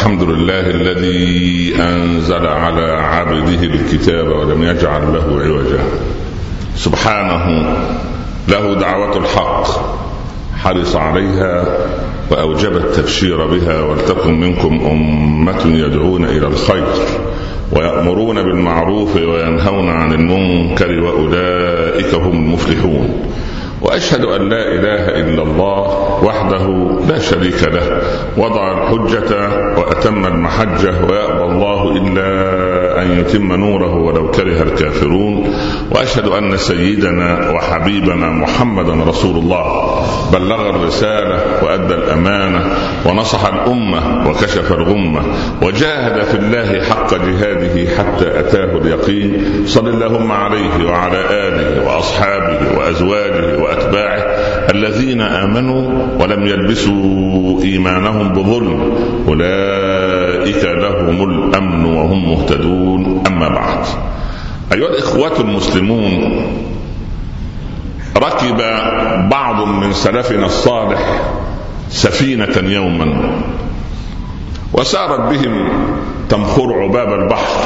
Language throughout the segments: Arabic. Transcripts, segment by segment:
الحمد لله الذي أنزل على عبده الكتاب ولم يجعل له عوجا. سبحانه له دعوة الحق حرص عليها واوجب التبشير بها ولتكن منكم أمة يدعون إلى الخير ويأمرون بالمعروف وينهون عن المنكر وأولئك هم المفلحون. وأشهد أن لا إله إلا الله وحده لا شريك له وضع الحجة وأتم المحجة ويأبى الله إلا أن يتم نوره ولو كره الكافرون. وأشهد أن سيدنا وحبيبنا محمدا رسول الله. بلغ الرسالة وأدى الأمانة ونصح الأمة وكشف الغمة وجاهد في الله حق جهاده حتى أتاه اليقين. صل اللهم عليه وعلى آله وأصحابه وأزواجه وأتباعه الذين آمنوا ولم يلبسوا إيمانهم بظلم. أولئك لهم الأمن وهم مهتدون. أما بعد. أيها الإخوة المسلمون ركب بعض من سلفنا الصالح سفينة يوما وسارت بهم تمخر عباب البحر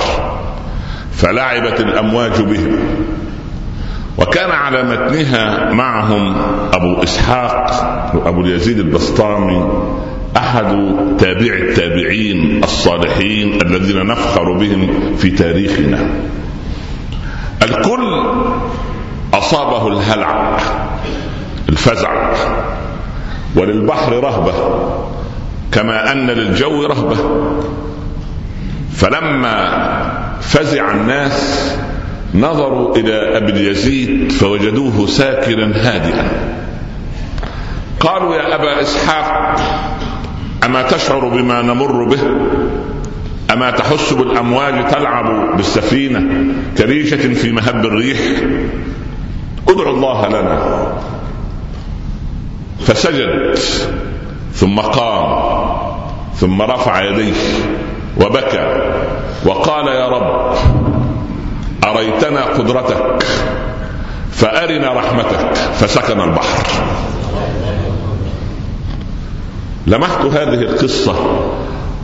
فلعبت الأمواج بهم وكان على متنها معهم أبو إسحاق ابو اليزيد البسطامي أحد تابع التابعين الصالحين الذين نفخر بهم في تاريخنا. الكل أصابه الهلع الفزع وللبحر رهبة كما أن للجو رهبة. فلما فزع الناس نظروا إلى أبي يزيد فوجدوه ساكنا هادئا. قالوا يا أبا إسحاق أما تشعر بما نمر به؟ أما تحس بالامواج تلعب بالسفينة كريشة في مهب الريح؟ ادعو الله لنا. فسجد ثم قام ثم رفع يديه وبكى وقال يا رب أريتنا قدرتك؟ فأرنا رحمتك فسكن البحر. لمحت هذه القصة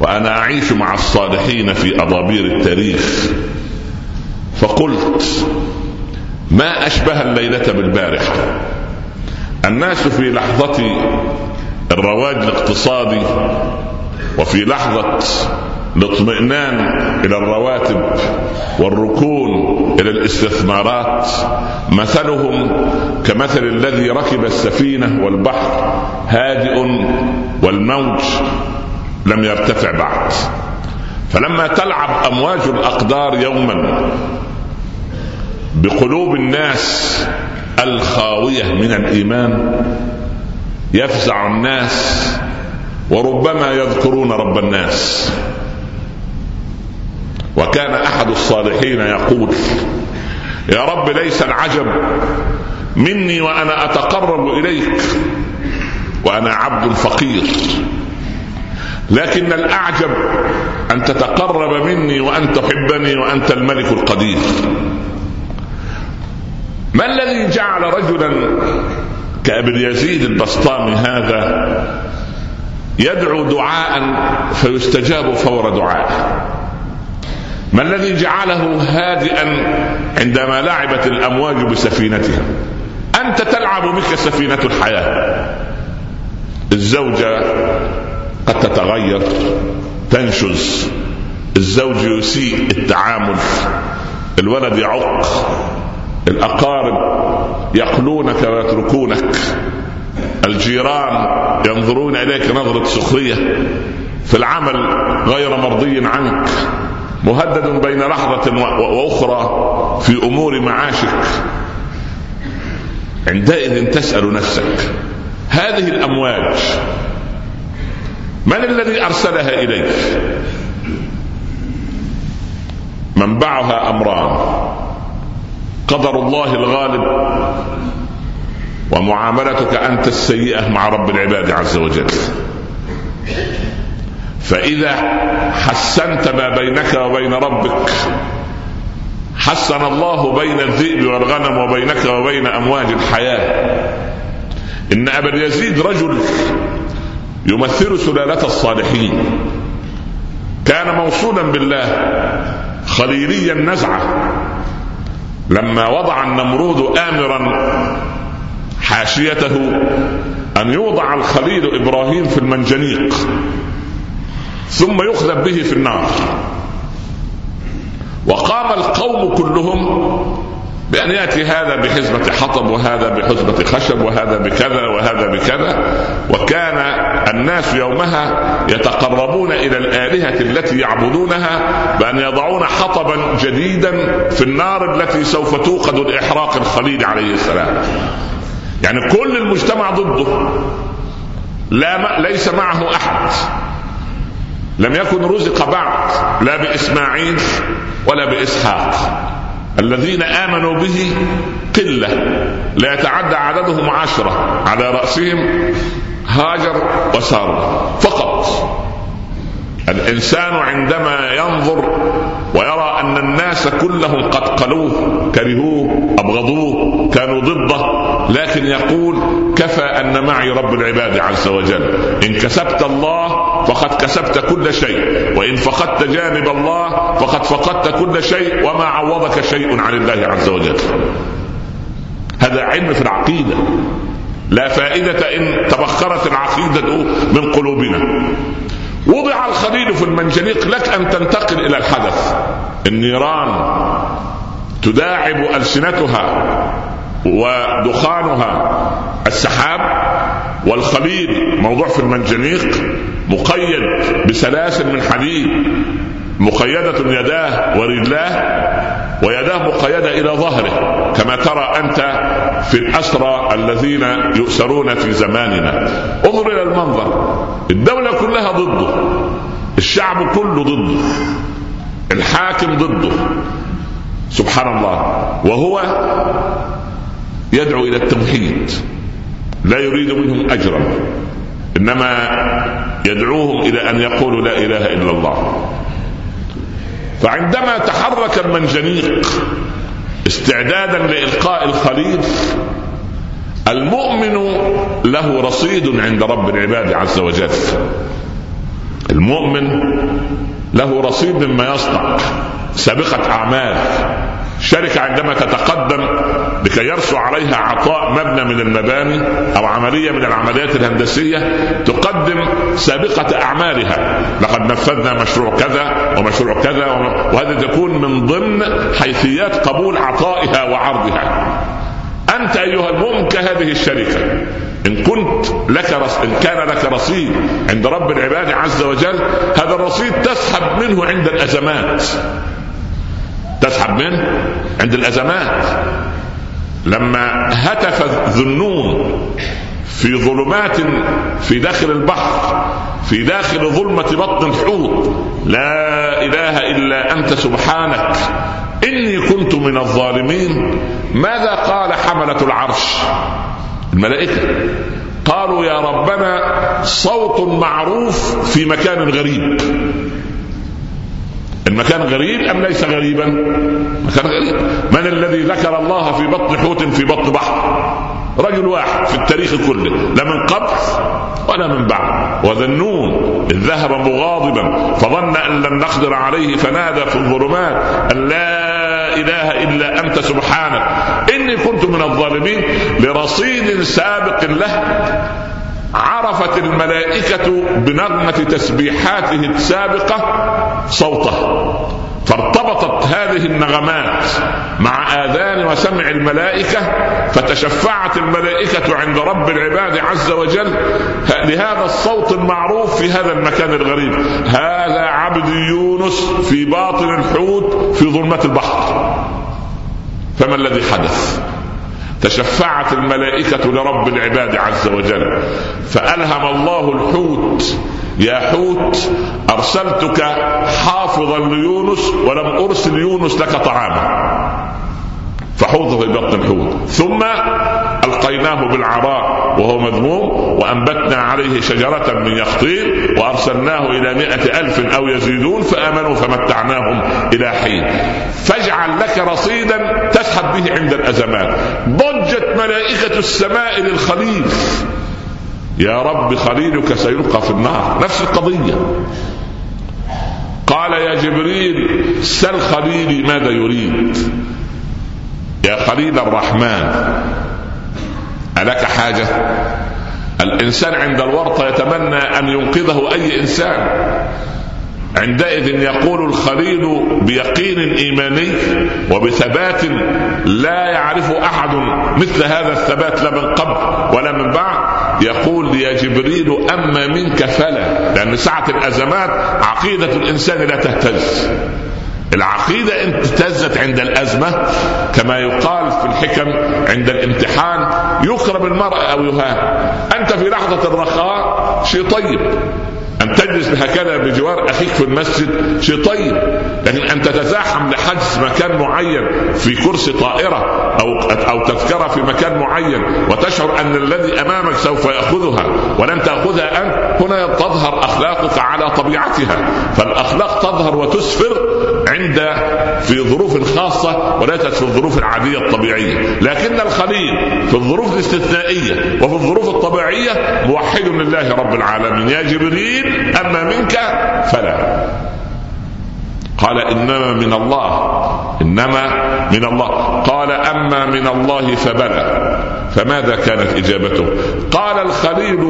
وأنا أعيش مع الصالحين في أضابير التاريخ. فقلت ما أشبه الليلة بالبارحة؟ الناس في لحظة الرواج الاقتصادي وفي لحظة الاطمئنان إلى الرواتب والركون إلى الاستثمارات مثلهم كمثل الذي ركب السفينة والبحر هادئ والموج لم يرتفع بعد. فلما تلعب أمواج الأقدار يوما بقلوب الناس الخاوية من الإيمان يفزع الناس وربما يذكرون رب الناس. وكان أحد الصالحين يقول يا رب ليس العجب مني وأنا أتقرب إليك وأنا عبد فقير. لكن الأعجب أن تتقرب مني وأن تحبني وأنت الملك القدير. ما الذي جعل رجلا كابن يزيد البسطامي هذا يدعو دعاء فيستجاب فور دعائه؟ ما الذي جعله هادئا عندما لعبت الأمواج بسفينتها؟ أنت تلعب بك سفينة الحياة. الزوجة قد تتغير تنشز. الزوج يسيء التعامل. الولد يعق. الأقارب يقلونك ويتركونك. الجيران ينظرون إليك نظرة سخرية. في العمل غير مرضي عنك. مهدد بين لحظة وأخرى في أمور معاشك. عندئذ تسأل نفسك هذه الأمواج من الذي أرسلها إليك؟ منبعها أمران قدر الله الغالب ومعاملتك أنت السيئة مع رب العباد عز وجل. فإذا حسنت ما بينك وبين ربك حسن الله بين الذئب والغنم وبينك وبين أمواج الحياة. إن أبا يزيد رجل يمثل سلالة الصالحين. كان موصولا بالله خليلي النزعه لما وضع النمرود امرا حاشيته أن يوضع الخليل إبراهيم في المنجنيق ثم يخذف به في النار. وقام القوم كلهم بأن يأتي هذا بحزمة حطب وهذا بحزمة خشب وهذا بكذا وهذا بكذا. وكان الناس يومها يتقربون إلى الآلهة التي يعبدونها بأن يضعون حطبا جديدا في النار التي سوف توقد لإحراق الخليل عليه السلام. يعني كل المجتمع ضده. لا ليس معه أحد. لم يكن رزق بعد. لا بإسماعيل ولا بإسحاق. الذين آمنوا به قلة لا يتعدى عددهم عشرة على رأسهم هاجر وسارة فقط. الإنسان عندما ينظر ويرى أن الناس كلهم قد قلوه كرهوه أبغضوه كانوا ضده لكن يقول كفى أن معي رب العباد عز وجل. إن كسبت الله فقد كسبت كل شيء وإن فقدت جانب الله فقد فقدت كل شيء وما عوضك شيء عن الله عز وجل. هذا علم في العقيدة. لا فائدة إن تبخرت العقيدة من قلوبنا. وضع الخليل في المنجنيق لك أن تنتقل إلى الحدث. النيران تداعب ألسنتها ودخانها. السحاب والخليل موضوع في المنجنيق مقيد بسلاسل من حديد مقيدة يداه ورجلاه ويداه مقيدة إلى ظهره كما ترى أنت في الأسرى الذين يؤسرون في زماننا. انظر إلى المنظر. الدولة كلها ضده. الشعب كله ضده. الحاكم ضده. سبحان الله. وهو يدعو إلى التوحيد لا يريد منهم أجرا. إنما يدعوهم إلى أن يقولوا لا إله إلا الله. فعندما تحرك المنجنيق استعدادا لإلقاء الخليل المؤمن له رصيد عند رب العباد عز وجل. المؤمن له رصيد مما يصنع سابقة أعمال. شركة عندما تتقدم لكي يرسو عليها عطاء مبنى من المباني أو عملية من العمليات الهندسية تقدم سابقة أعمالها. لقد نفذنا مشروع كذا ومشروع كذا وهذا تكون من ضمن حيثيات قبول عطائها وعرضها. أنت أيها المؤمن كهذه الشركة إن كنت لك رص... إن كان لك رصيد عند رب العباد عز وجل هذا الرصيد تسحب منه عند الأزمات. تسحب منه عند الأزمات. لما هتف ذنون في ظلمات في داخل البحر في داخل ظلمة بطن الحوت لا إله إلا أنت سبحانك إني كنت من الظالمين. ماذا قال حملة العرش؟ الملائكة قالوا يا ربنا صوت معروف في مكان غريب. المكان غريب أم ليس غريبا؟ مكان غريب من الذي ذكر الله في بطن حوت في بطن بحر؟ رجل واحد في التاريخ كله لا من قبل ولا من بعد وذنون إذ ذهب مغاضبا فظن أن لن نقدر عليه فنادى في الظلمات أن لا إله إلا أنت سبحانك إني كنت من الظالمين لرصيد سابق له عرفت الملائكة بنغمة تسبيحاته السابقة صوته فارتبطت هذه النغمات مع آذان وسمع الملائكة فتشفعت الملائكة عند رب العباد عز وجل. لهذا الصوت المعروف في هذا المكان الغريب هذا عبد يونس في باطن الحوت في ظلمة البحر. فما الذي حدث؟ تشفعت الملائكة لرب العباد عز وجل. فألهم الله الحوت. يا حوت أرسلتك حافظا ليونس ولم أرسل يونس لك طعاما. فحوض في بطن الحوت. ثم ألقيناه بالعراء وهو مذموم وأنبتنا عليه شجرة من يقطين وأرسلناه إلى مئة ألف أو يزيدون فآمنوا فمتعناهم إلى حين. فاجعل لك رصيدا تسحب به عند الأزمات ضجت ملائكة السماء للخليل. يا رب خليلك سيلقى في النار. نفس القضية. قال يا جبريل سل خليلي ماذا يريد؟ يا خليل الرحمن. ألك حاجة؟ الإنسان عند الورطة يتمنى أن ينقذه أي إنسان. عندئذ يقول الخليل بيقين إيماني وبثبات لا يعرف أحد مثل هذا الثبات لا من قبل ولا من بعد. يقول يا جبريل أما منك فلا لأن ساعة الأزمات عقيدة الإنسان لا تهتز. العقيدة إن اهتزت عند الأزمة كما يقال في الحكم عند الامتحان يكرم المرء أو يهان أنت في لحظة الرخاء شيء طيب. أن تجلس هكذا بجوار أخيك في المسجد شيء طيب. لكن أن تتزاحم لحجز مكان معين في كرسي طائرة أو أو تذكرة في مكان معين وتشعر أن الذي أمامك سوف يأخذها ولن تأخذها أنت هنا تظهر أخلاقك على طبيعتها. فالأخلاق تظهر وتسفر عند في ظروف خاصة وليست في الظروف العادية الطبيعية. لكن الخليل في الظروف الاستثنائية وفي الظروف الطبيعية موحد لله رب العالمين. يا جبريل أما منك فلا. قال إنما من الله. إنما من الله. قال أما من الله فبلى. فماذا كانت إجابته؟ قال الخليل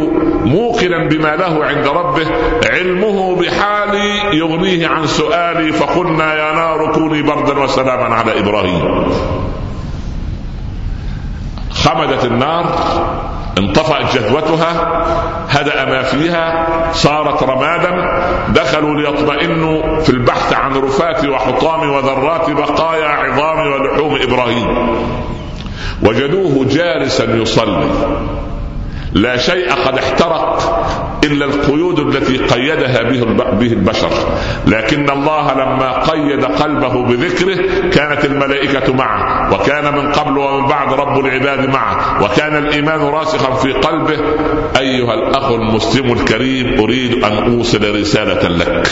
موقنا بما له عند ربه علمه بحالي يغنيه عن سؤالي فقلنا يا نار كوني بردا وسلاما على إبراهيم. خمدت النار انطفأت جذوتها هدأ ما فيها صارت رمادا دخلوا ليطمئنوا في البحث عن رفات وحطام وذرات بقايا عظام ولحوم إبراهيم. وجدوه جالسا يصلي. لا شيء قد احترق إلا القيود التي قيدها به البشر. لكن الله لما قيد قلبه بذكره كانت الملائكة معه وكان من قبل ومن بعد رب العباد معه وكان الإيمان راسخا في قلبه. أيها الأخ المسلم الكريم أريد أن أوصل رسالة لك.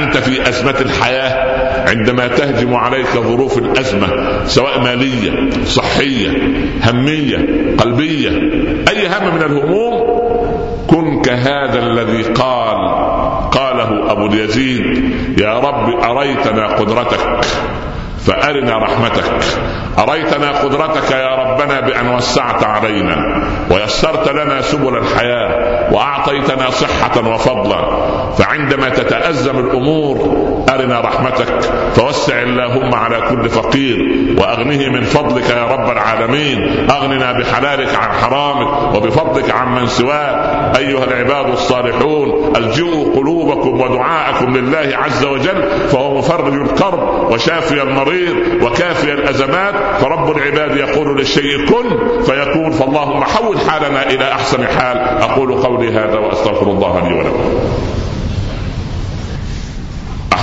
أنت في أزمة الحياة عندما تهجم عليك ظروف الأزمة سواء مالية صحية همية قلبية أي هم من الهموم كن كهذا الذي قال قاله أبو اليزيد يا رب أريتنا قدرتك فأرنا رحمتك أريتنا قدرتك يا ربنا بأن وسعت علينا ويسرت لنا سبل الحياة وأعطيتنا صحة وفضلا. فعندما تتأزم الأمور أرنا رحمتك. فوسع اللهم على كل فقير وأغنه من فضلك يا رب العالمين. أغننا بحلالك عن حرامك وبفضلك عن من سواك. أيها العباد الصالحون الجئوا قلوبكم ودعاءكم لله عز وجل فهو مفرج الكرب وشافي المريض وكافي الأزمات. فرب العباد يقول للشيء كن فيكون فاللهم حول حالنا إلى أحسن حال. أقول قولي هذا وأستغفر الله لي ولكم.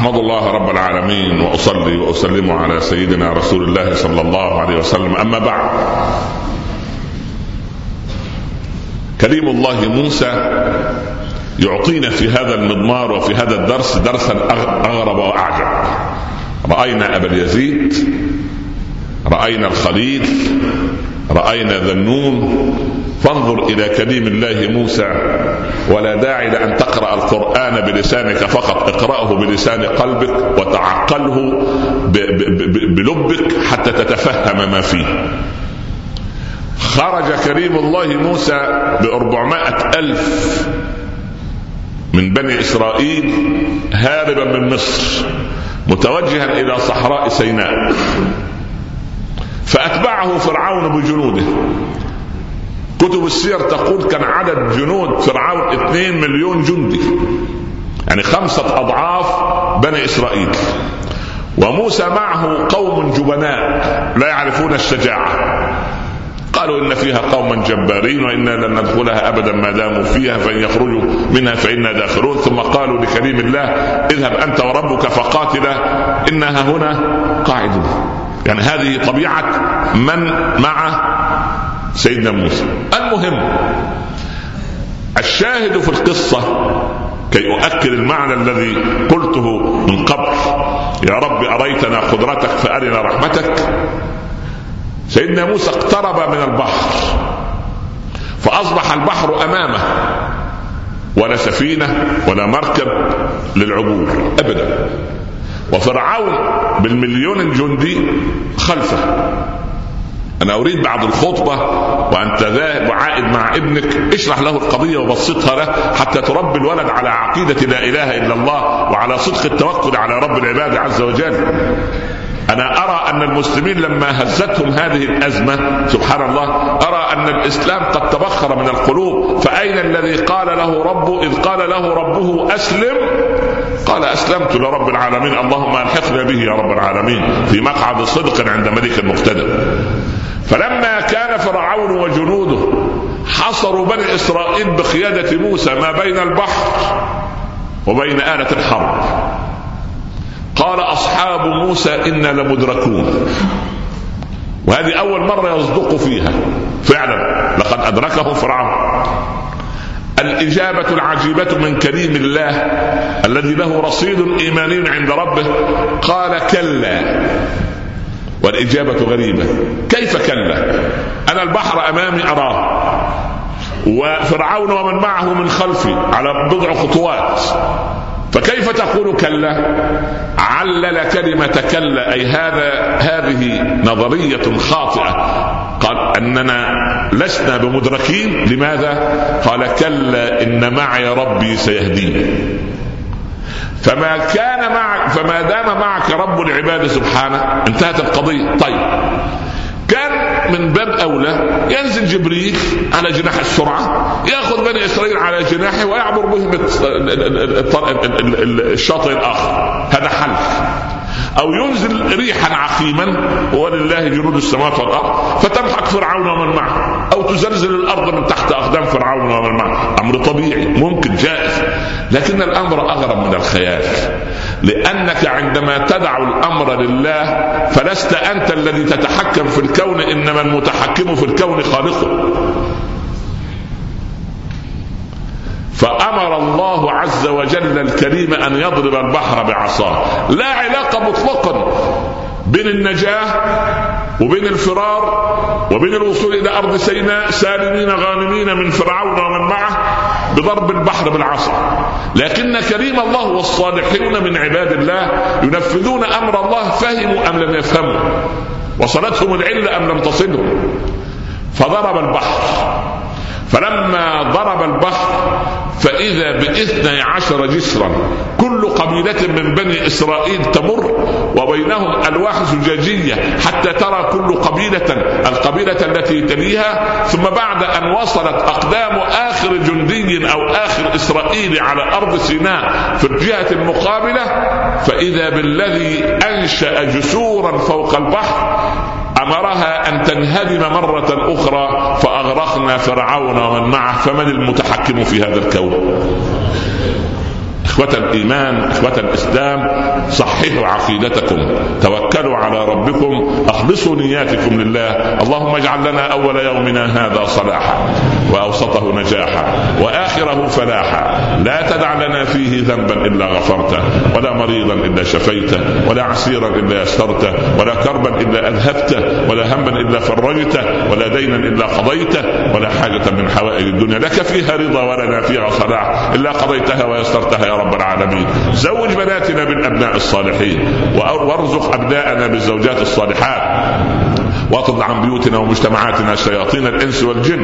أحمد الله رب العالمين وأصلي وأسلم على سيدنا رسول الله صلى الله عليه وسلم. أما بعد كريم الله موسى يعطينا في هذا المضمار وفي هذا الدرس درسا أغرب وأعجب. رأينا أبا اليزيد رأينا الخليل رأينا ذنون فانظر إلى كليم الله موسى ولا داعي لأن تقرأ القرآن بلسانك فقط اقرأه بلسان قلبك وتعقله بلبك حتى تتفهم ما فيه. خرج كريم الله موسى بأربعمائة ألف من بني إسرائيل هاربا من مصر متوجها إلى صحراء سيناء. فأتبعه فرعون بجنوده. كتب السير تقول كان عدد جنود فرعون 2 مليون جندي. يعني خمسة أضعاف بني إسرائيل. وموسى معه قوم جبناء لا يعرفون الشجاعة. قالوا إن فيها قوما جبارين وإنا لن ندخلها أبدا ما داموا فيها فإن يخرجوا منها فإنا داخلون. ثم قالوا لكريم الله اذهب أنت وربك فقاتلا إنها هنا قاعدون. يعني هذه طبيعة من مع سيدنا موسى. المهم الشاهد في القصة كي أؤكد المعنى الذي قلته من قبل يا رب أريتنا قدرتك فأرنا رحمتك. سيدنا موسى اقترب من البحر فأصبح البحر أمامه ولا سفينة ولا مركب للعبور ابدا. وفرعون بالمليون الجندي خلفه. أنا أريد بعد الخطبة وانت ذاهب وعائد مع ابنك اشرح له القضية وبسطها له حتى تربي الولد على عقيدة لا إله إلا الله وعلى صدق التوكل على رب العباد عز وجل. أنا أرى أن المسلمين لما هزتهم هذه الأزمة سبحان الله أرى أن الإسلام قد تبخر من القلوب فأين الذي قال له ربه إذ قال له ربه أسلم؟ قال أسلمت لرب العالمين. اللهم ألحقنا به يا رب العالمين. في مقعد صدق عند ملك مقتدر فلما كان فرعون وجنوده حصروا بني إسرائيل بقيادة موسى ما بين البحر وبين آلة الحرب. قال أصحاب موسى إنا لمدركون. وهذه أول مرة يصدق فيها. فعلا. لقد أدركه فرعون. الإجابة العجيبة من كريم الله الذي له رصيد إيماني عند ربه قال كلا. والإجابة غريبة. كيف كلا؟ أنا البحر أمامي أراه. وفرعون ومن معه من خلفي على بضع خطوات. فكيف تقول كلا؟ علل كلمة كلا أي هذا هذه نظرية خاطئة. أننا لسنا بمدركين. لماذا؟ قال كلا إن معي ربي سيهديني فما كان معك فما دام معك رب العباد سبحانه انتهت القضية. طيب كان من باب أولى ينزل جبريل على جناح السرعة يأخذ بني إسرائيل على جناحه ويعبر بهم الشاطئ الآخر. هذا حل. أو ينزل ريحا عقيما ولله جنود السماوات والأرض. فتمحق فرعون ومن معه. أو تزلزل الأرض من تحت أقدام فرعون ومن معه. أمر طبيعي ممكن جائز. لكن الأمر أغرب من الخيال. لأنك عندما تدع الأمر لله فلست أنت الذي تتحكم في الكون إنما المتحكم في الكون خالقه. فأمر الله عز وجل الكريم أن يضرب البحر بعصاه. لا علاقة مطلقا بين النجاة وبين الفرار وبين الوصول إلى أرض سيناء سالمين غانمين من فرعون ومن معه بضرب البحر بالعصا. لكن كريم الله والصالحون من عباد الله ينفذون أمر الله فهموا أم لم يفهموا؟ وصلتهم العلة أم لم تصلهم؟ فضرب البحر. فلما ضرب البحر فإذا بإثني عشر جسرا كل قبيلة من بني إسرائيل تمر وبينهم ألواح زجاجية حتى ترى كل قبيلة القبيلة التي تليها ثم بعد أن وصلت أقدام آخر جندي أو آخر إسرائيلي على أرض سيناء في الجهة المقابلة فإذا بالذي أنشأ جسورا فوق البحر أمرها أن تنهدم مرة أخرى فأغرقنا فرعون ومن معه فمن المتحكم في هذا الكون؟ إخوة الإيمان إخوة الإسلام صححوا عقيدتكم توكلوا على ربكم أخلصوا نياتكم لله اللهم اجعل لنا أول يومنا هذا صلاحا. وأوسطه نجاحا وآخره فلاحا. لا تدع لنا فيه ذنبا إلا غفرته ولا مريضا إلا شفيته ولا عسيرا إلا يسرته ولا كربا إلا أذهبته ولا هما إلا فرجته ولا دينا إلا قضيته ولا حاجة من حوائج الدنيا. لك فيها رضا ولنا فيها صلاح إلا قضيتها ويسرتها يا رب العالمين. زوج بناتنا بالأبناء الصالحين وارزق أبناءنا بالزوجات الصالحات. واطرد عن بيوتنا ومجتمعاتنا شياطين الإنس والجن.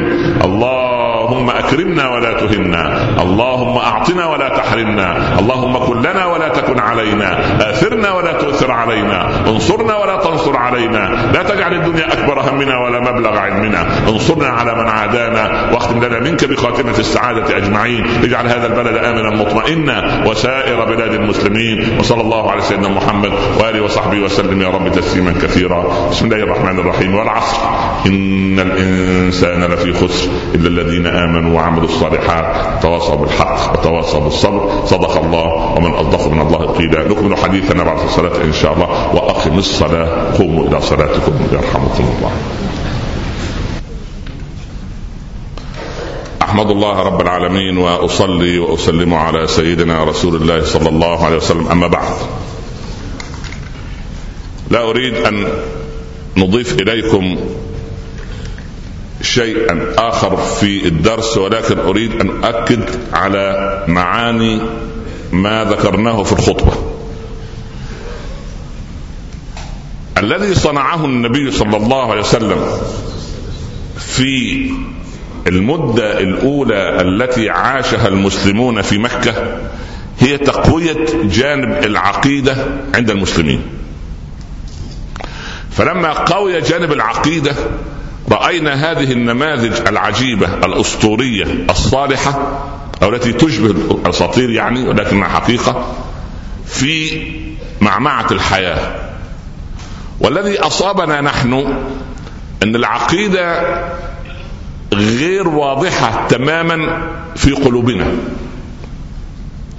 اللهم أكرمنا ولا تهنا. اللهم أعطنا ولا تحرمنا. اللهم كن لنا ولا تكن علينا. آثرنا ولا تؤثر علينا. انصرنا ولا تنصر علينا. لا تجعل الدنيا أكبر همنا ولا مبلغ علمنا. انصرنا على من عادانا واختم لنا منك بخاتمة السعادة أجمعين. اجعل هذا البلد آمنا مطمئنا وسائر بلاد المسلمين. وصلى الله على سيدنا محمد وآله وصحبه وسلم يا رب تسليما كثيرا. بسم الله الرحمن الرحيم. والعصر. إن الإنسان لفي خسر إلا الذين آمنوا وعملوا الصالحات. تواصوا بالحق وتواصوا بالصبر. صدق الله ومن أصدق من الله قيلا. نكمل حديثنا بعد الصلاة إن شاء الله. وأقم الصلاة. قوموا إلى صلاتكم يرحمكم الله. أحمد الله رب العالمين وأصلي وأسلم على سيدنا رسول الله صلى الله عليه وسلم. أما بعد. لا أريد أن نضيف إليكم شيئا آخر في الدرس ولكن أريد أن أؤكد على معاني ما ذكرناه في الخطبة. الذي صنعه النبي صلى الله عليه وسلم في المدة الأولى التي عاشها المسلمون في مكة هي تقوية جانب العقيدة عند المسلمين. فلما قوي جانب العقيدة رأينا هذه النماذج العجيبة الأسطورية الصالحة أو التي تشبه الأساطير يعني ولكنها حقيقة في معمعة الحياة. والذي أصابنا نحن إن العقيدة غير واضحة تماما في قلوبنا.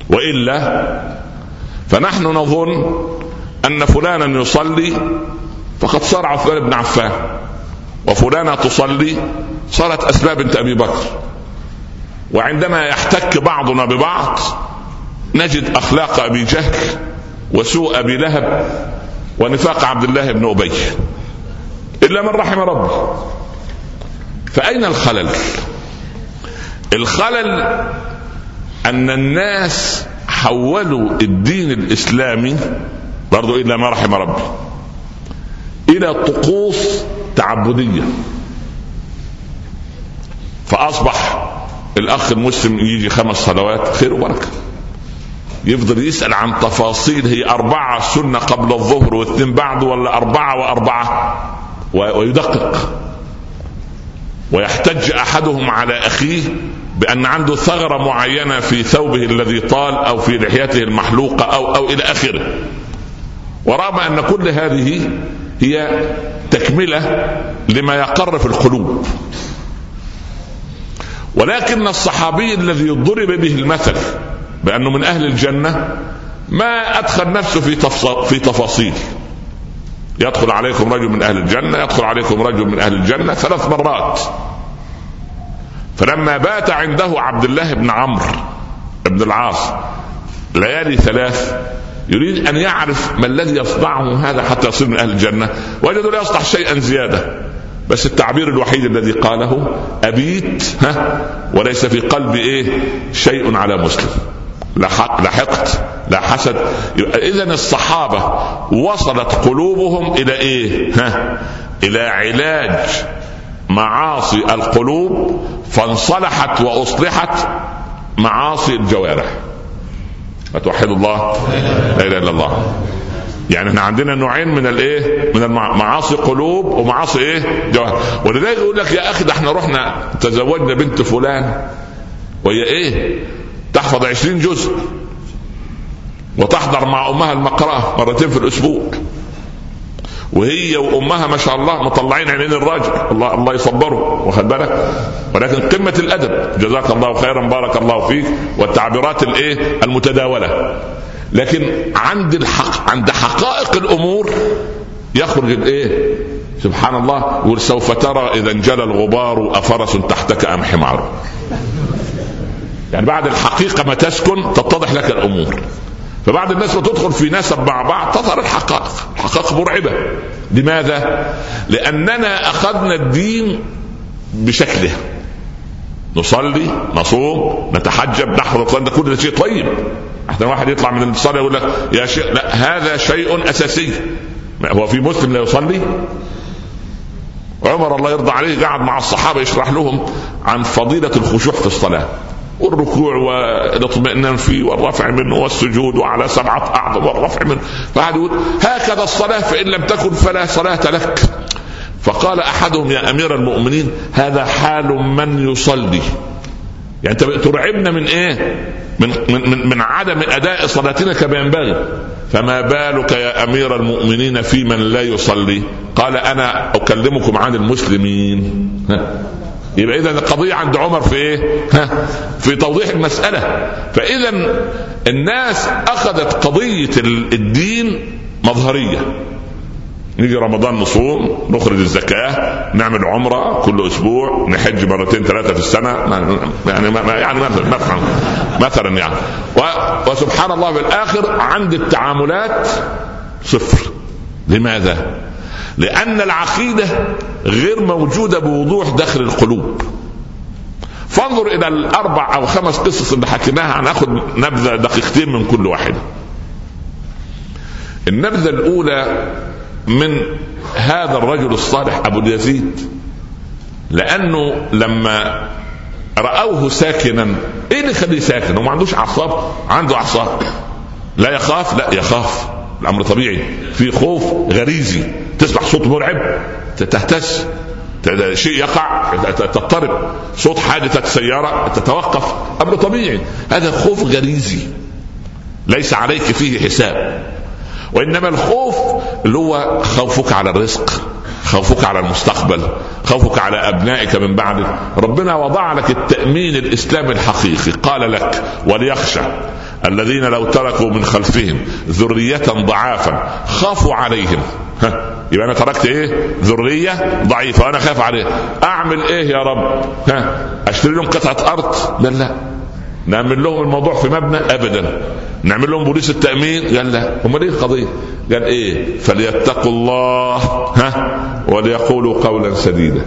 وإلا فنحن نظن أن فلانا يصلي فقد صار عثمان بن عفان. وفلانة تصلي صارت أسماء بنت أبي بكر. وعندما يحتك بعضنا ببعض نجد أخلاق أبي جهل وسوء أبي لهب ونفاق عبد الله بن أبي. إلا من رحم ربي. فأين الخلل؟ الخلل أن الناس حولوا الدين الإسلامي برضو إلا ما رحم ربي إلى طقوس تعبدية. فأصبح الأخ المسلم يجي خمس صلوات خير وبركة. يفضل يسأل عن تفاصيل هي أربعة سنة قبل الظهر واثنين بعد ولا أربعة وأربعة؟ ويدقق. ويحتج أحدهم على أخيه بأن عنده ثغرة معينة في ثوبه الذي طال أو في لحيته المحلوقة أو أو إلى آخره. ورغم أن كل هذه هي تكملة لما يقر في القلوب. ولكن الصحابي الذي ضرب به المثل بأنه من أهل الجنة ما أدخل نفسه في في تفاصيل. يدخل عليكم رجل من أهل الجنة يدخل عليكم رجل من أهل الجنة ثلاث مرات. فلما بات عنده عبد الله بن عمرو بن العاص ليالي ثلاث يريد أن يعرف ما الذي يصنعه هذا حتى يصير من أهل الجنة وجدوا لا يصنع شيئا زيادة. بس التعبير الوحيد الذي قاله أبيت ها وليس في قلبي إيه شيء على مسلم. لا حقد لا حسد اذا الصحابة وصلت قلوبهم إلى إيه ها إلى علاج معاصي القلوب فانصلحت وأصلحت معاصي الجوارح. فتوحدوا الله لا إله إلا الله يعني إحنا عندنا نوعين من الإيه؟ من المعاصي قلوب ومعاصي إيه؟ جوهر ولذلك يقول لك يا أخي ده إحنا رحنا تزوجنا بنت فلان وهي إيه؟ تحفظ عشرين جزء وتحضر مع أمها المقرأة مرتين في الأسبوع وهي وأمها ما شاء الله مطلعين عينين الراجل. الله الله يصبره. واخد بالك؟ ولكن قمة الأدب. جزاك الله خيرا بارك الله فيك. والتعبيرات الإيه؟ المتداولة. لكن عند الحق عند حقائق الأمور يخرج الإيه؟ سبحان الله. يقول سوف ترى إذا انجلى الغبار أفرس تحتك أم حمار. يعني بعد الحقيقة ما تسكن تتضح لك الأمور. فبعد الناس ما تدخل في نسب مع بعض تظهر الحقائق الحقائق مرعبة. لماذا؟ لأننا أخذنا الدين بشكله. نصلي نصوم نتحجب نحفظ القرآن ده كل شيء طيب. إحنا واحد يطلع من الصلاة يقول لك يا شيخ لا هذا شيء أساسي. هو في مسلم لا يصلي؟ عمر الله يرضى عليه قعد مع الصحابة يشرح لهم عن فضيلة الخشوع في الصلاة. والركوع والاطمئنان فيه والرفع منه والسجود وعلى سبعة أعظم والرفع منه. فقعد يقول هكذا الصلاة فإن لم تكن فلا صلاة لك. فقال أحدهم يا أمير المؤمنين هذا حال من يصلي. يعني ترعبنا من إيه؟ من من من عدم أداء صلاتنا كما ينبغي. فما بالك يا أمير المؤمنين في من لا يصلي؟ قال أنا أكلمكم عن المسلمين. يبقى اذا القضية عند عمر في إيه؟ ها؟ في توضيح المسألة. فاذا الناس أخذت قضية الدين مظهرية. نيجي رمضان نصوم نخرج الزكاة نعمل عمرة كل أسبوع نحج مرتين ثلاثة في السنة. يعني ما يعني مثلا مثلا يعني. وسبحان الله في الآخر عند التعاملات صفر. لماذا؟ لأن العقيدة غير موجودة بوضوح داخل القلوب. فانظر إلى الأربع أو خمس قصص اللي حكيناها. هناخد نبذة دقيقتين من كل واحدة النبذة الأولى من هذا الرجل الصالح أبو اليزيد. لأنه لما رأوه ساكنا إيه اللي يخليه ساكن؟ هو ما عندوش أعصاب؟ عنده أعصاب. لا يخاف؟ لا يخاف. الأمر طبيعي. في خوف غريزي. تسمع صوت مرعب تهتز شيء يقع تضطرب. صوت حادثة سيارة تتوقف. أمر طبيعي. هذا خوف غريزي. ليس عليك فيه حساب. وإنما الخوف اللي هو خوفك على الرزق خوفك على المستقبل خوفك على أبنائك من بعدك. ربنا وضع لك التأمين الإسلامي الحقيقي. قال لك وليخشى الذين لو تركوا من خلفهم ذرية ضعافا خافوا عليهم. ها يبقى أنا تركت إيه؟ ذرية ضعيفة وأنا خايف عليها أعمل إيه يا رب؟ ها أشتري لهم قطعة أرض؟ قال لا. نعمل لهم الموضوع في مبنى؟ ابدا. نعمل لهم بوليس التأمين؟ قال لا. امال إيه القضية؟ قال إيه؟ فليتقوا الله ها وليقولوا قولا سديدا.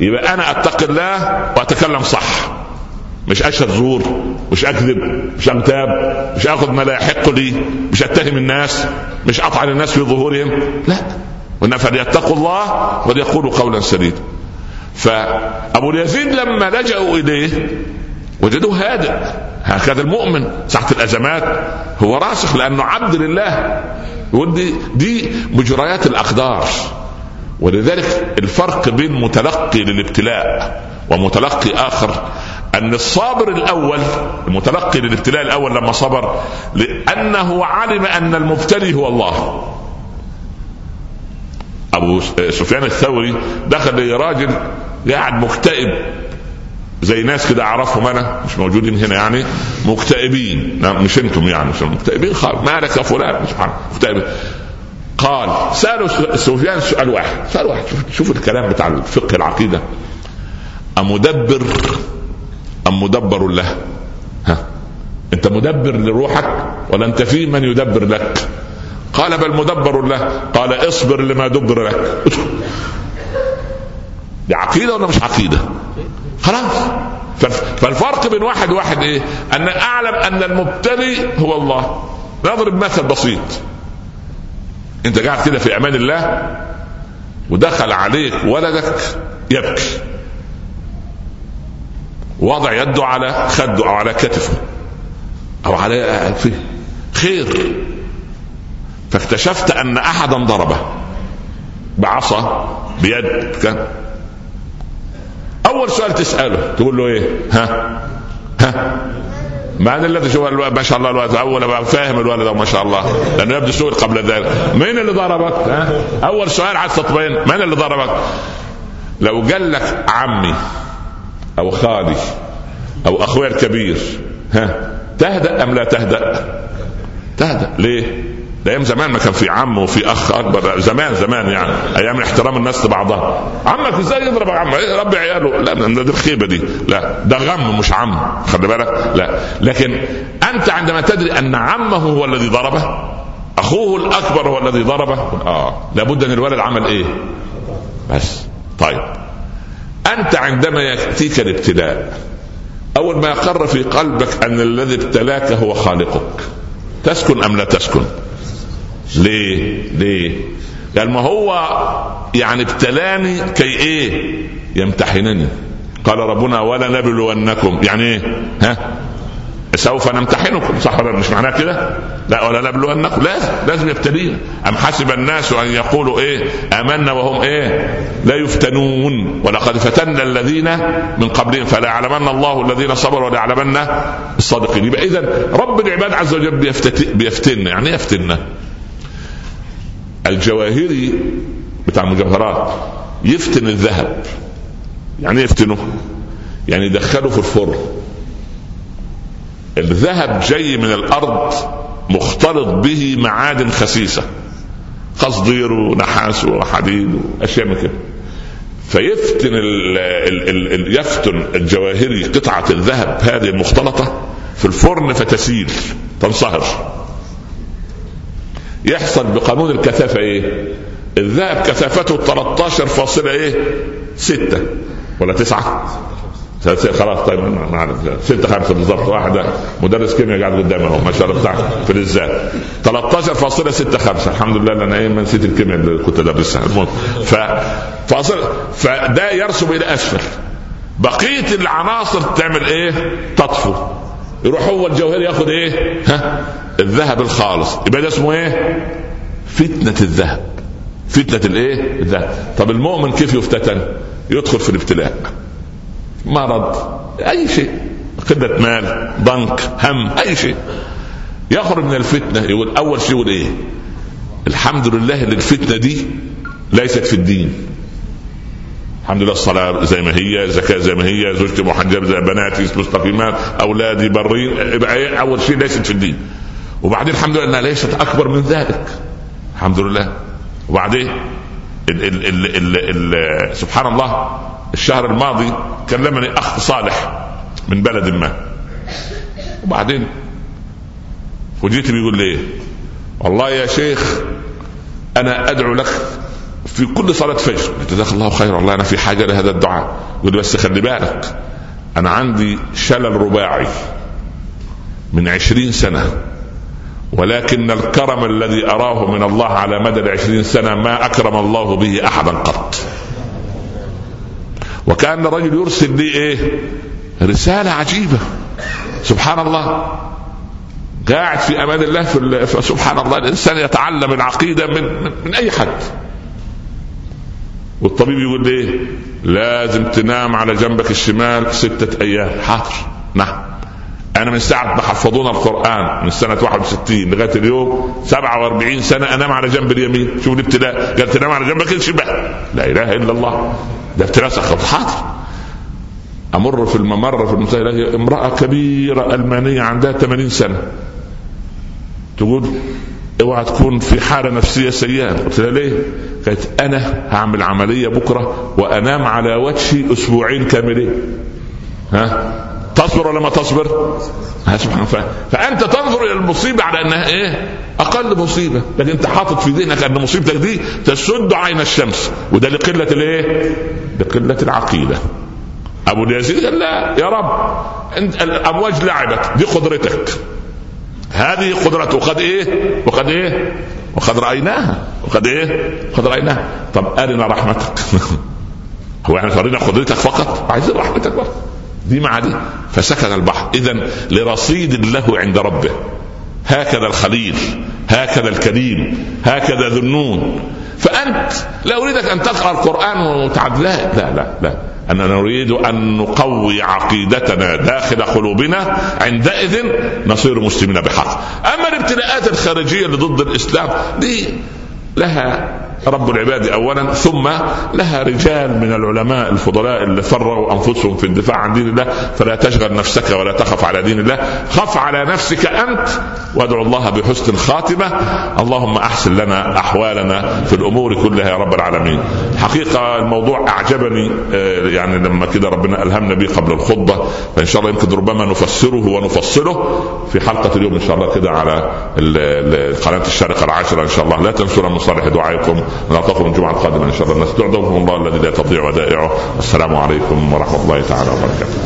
يبقى أنا اتقي الله وأتكلم صح. مش اشهد زور مش أكذب مش اغتاب مش أخذ ما لا يحق لي مش أتهم الناس مش اطعن الناس في ظهورهم لا. وإن فليتقوا الله وليقولوا قولا سديدا. فأبو اليزيد لما لجأوا إليه وجدوه هادئ هكذا المؤمن ساعة الأزمات هو راسخ لأنه عبد لله. ودي دي مجريات الأقدار. ولذلك الفرق بين متلقي للابتلاء ومتلقي آخر. أن الصابر الأول المتلقي للابتلاء الأول لما صبر لأنه علم أن المبتلي هو الله. أبو سفيان الثوري دخل راجل قاعد مكتئب زي ناس كده أعرفهم أنا مش موجودين هنا يعني مكتئبين. مش أنتم يعني مش مكتئبين خالص. مالك يا فلان مش مكتئب. قال سألوا سفيان سؤال واحد. سؤال واحد. شوف الكلام بتاع الفقه العقيدة. أمدبر أم مدبر له؟ ها. أنت مدبر لروحك ولا أنت في من يدبر لك. قال بل مدبر له. قال اصبر لما دبر لك. دي عقيدة ولا مش عقيدة؟ خلاص. فالفرق بين واحد وواحد إيه؟ أن أعلم أن المبتلي هو الله. نضرب مثل بسيط. أنت قاعد كده في أمان الله ودخل عليك ولدك يبكي. وضع يده على خده أو على كتفه أو على فيه. خير. فاكتشفت أن أحدا ضربه. بعصا بيد. كان. أول سؤال تسأله. تقول له إيه؟ ها؟ ها؟ من الذي شو ما شاء الله الولد. أول فاهم الولد ما شاء الله. لأنه يبدو سوء قبل ذلك. مين اللي ضربك؟ ها؟ أول سؤال عايز تطمئن من اللي ضربك؟ لو قال لك عمي. أو خالي أو أخويا الكبير ها تهدأ أم لا تهدأ؟ تهدأ. ليه؟ ده أيام زمان ما كان في عم وفي أخ أكبر زمان زمان يعني أيام احترام الناس لبعضها. عمك إزاي يضرب عمك إيه ربي عياله. لا ده الخيبة دي. لا ده غم مش عم خلي بالك. لا لكن أنت عندما تدري أن عمه هو الذي ضربه أخوه الأكبر هو الذي ضربه آه لابد أن الولد عمل إيه؟ بس. طيب. أنت عندما يأتيك الابتلاء أول ما يقر في قلبك أن الذي ابتلاك هو خالقك. تسكن أم لا تسكن؟ ليه؟ ليه؟ قال ما هو يعني ابتلاني كي إيه؟ يمتحنني. قال ربنا ولا نبلونكم يعني إيه؟ ها؟ سوف نمتحنكم. صح ولا مش معناه كده؟ لا ولا نبلونكم. لازم لازم يبتلينا أم حسب الناس أن يقولوا إيه؟ آمنا وهم إيه؟ لا يفتنون. ولقد فتنا الذين من قبلهم. فلا يعلمن الله الذين صبروا ولا يعلمن الصادقين. يبقى اذا رب العباد عز وجل بيفتنا يعني إيه يفتنا الجواهري بتاع المجوهرات يفتن الذهب. يعني يفتنه؟ يعني يدخله في الفرن. الذهب جاي من الأرض مختلط به معادن خسيسة قصدير ونحاس وحديد وأشياء من كده فيفتن ال ال ال ال يفتن الجواهري قطعة الذهب هذه المختلطة في الفرن فتسيل تنصهر يحصل بقانون الكثافة إيه؟ الذهب كثافته 13 فاصلة إيه؟ ولا تسعة؟ خلاص طيب ستة خمسة بالضبط واحدة مدرس كيمياء قاعد قدامي أهو ما شاء الله بتاع فلزات 13.65 الحمد لله أنا إيه نسيت الكيمياء اللي كنت أدرسها المهم ف فاصل فده يرسب إلى أسفل بقية العناصر تعمل إيه؟ تطفو يروح هو الجوهري ياخذ إيه؟ ها؟ الذهب الخالص يبقى ده اسمه إيه؟ فتنة الذهب فتنة الإيه؟ الذهب طب المؤمن كيف يفتتن؟ يدخل في الابتلاء مرض أي شيء. قلة مال ضنك هم أي شيء. يخرج من الفتنة. يقول أول شيء يقول إيه؟ الحمد لله إن الفتنة دي ليست في الدين. الحمد لله الصلاة زي ما هي زكاة زي ما هي زوجتي محجبة زي بناتي مستقيمات أولادي برين إيه؟ أول شيء ليست في الدين. وبعدين الحمد لله أنها ليست أكبر من ذلك. الحمد لله. وبعدين ال ال ال ال ال سبحان الله الشهر الماضي كلمني أخ صالح من بلد ما. وبعدين وجيت بيقول لي إيه والله يا شيخ أنا أدعو لك في كل صلاة فجر. جزاك الله خير والله أنا في حاجة لهذا الدعاء. يقول لي بس خلي بالك أنا عندي شلل رباعي من عشرين سنة ولكن الكرم الذي أراه من الله على مدى العشرين سنة ما أكرم الله به أحدا قط. وكأن الرجل يرسل لي إيه؟ رسالة عجيبة. سبحان الله. قاعد في أمان الله في سبحان الله. الإنسان يتعلم العقيدة من, من, من أي حد. والطبيب يقول لي إيه لازم تنام على جنبك الشمال ستة أيام. حاضر. نعم. أنا من ساعة ما حفظونا القرآن من سنة 61 لغاية اليوم 47 سنة أنام على جنب اليمين. شوف الابتلاء. قال تنام على جنبك الشمال. لا إله إلا الله. ده سخط حاضر أمر في الممر في المساء امرأة كبيرة ألمانية عندها 80 سنة تقول اوعى تكون في حالة نفسية سيئة قلت لها ليه؟ قالت أنا هعمل عملية بكرة وأنام على وجهي أسبوعين كاملين ها تصبر ولا ما تصبر؟ سبحان الله فأنت تنظر إلى المصيبة على أنها إيه؟ أقل مصيبة، لكن أنت حاطط في ذهنك أن مصيبتك دي تسد عين الشمس، وده لقلة الإيه؟ لقله العقيدة. أبو اليزيد قال لا يا رب أنت الأمواج لعبت دي قدرتك. هذه قدرته وقد إيه؟ وقد إيه؟ وقد رأيناها وقد إيه؟ وقد رأيناها طب أرنا رحمتك هو إحنا ترينا قدرتك فقط عايزين رحمتك بقى دي مع دي فسكن البحر اذا لرصيد له عند ربه هكذا الخليل هكذا الكريم هكذا ذو النون فأنت لا أريدك أن تقرأ القرآن وتعد لا لا لا. أننا نريد أن نقوي عقيدتنا داخل قلوبنا عندئذ نصير مسلمين بحق أما الابتلاءات الخارجية اللي ضد الإسلام دي لها رب العباد اولا ثم لها رجال من العلماء الفضلاء اللي فرغوا أنفسهم في الدفاع عن دين الله فلا تشغل نفسك ولا تخف على دين الله. خف على نفسك أنت وادعو الله بحسن الخاتمة. اللهم أحسن لنا أحوالنا في الأمور كلها يا رب العالمين. حقيقة الموضوع أعجبني آه، يعني لما كده ربنا ألهمنا به قبل الخطبة فإن شاء الله يمكن ربما نفسره ونفصله في حلقة اليوم إن شاء الله كده على قناة الشارقة العاشرة إن شاء الله. لا تنسونا من صالح دعائكم. نلقاكم الجمعة القادمة إن شاء الله. نستودعكم الله الذي لا تضيع ودائعه. السلام عليكم ورحمة الله تعالى وبركاته.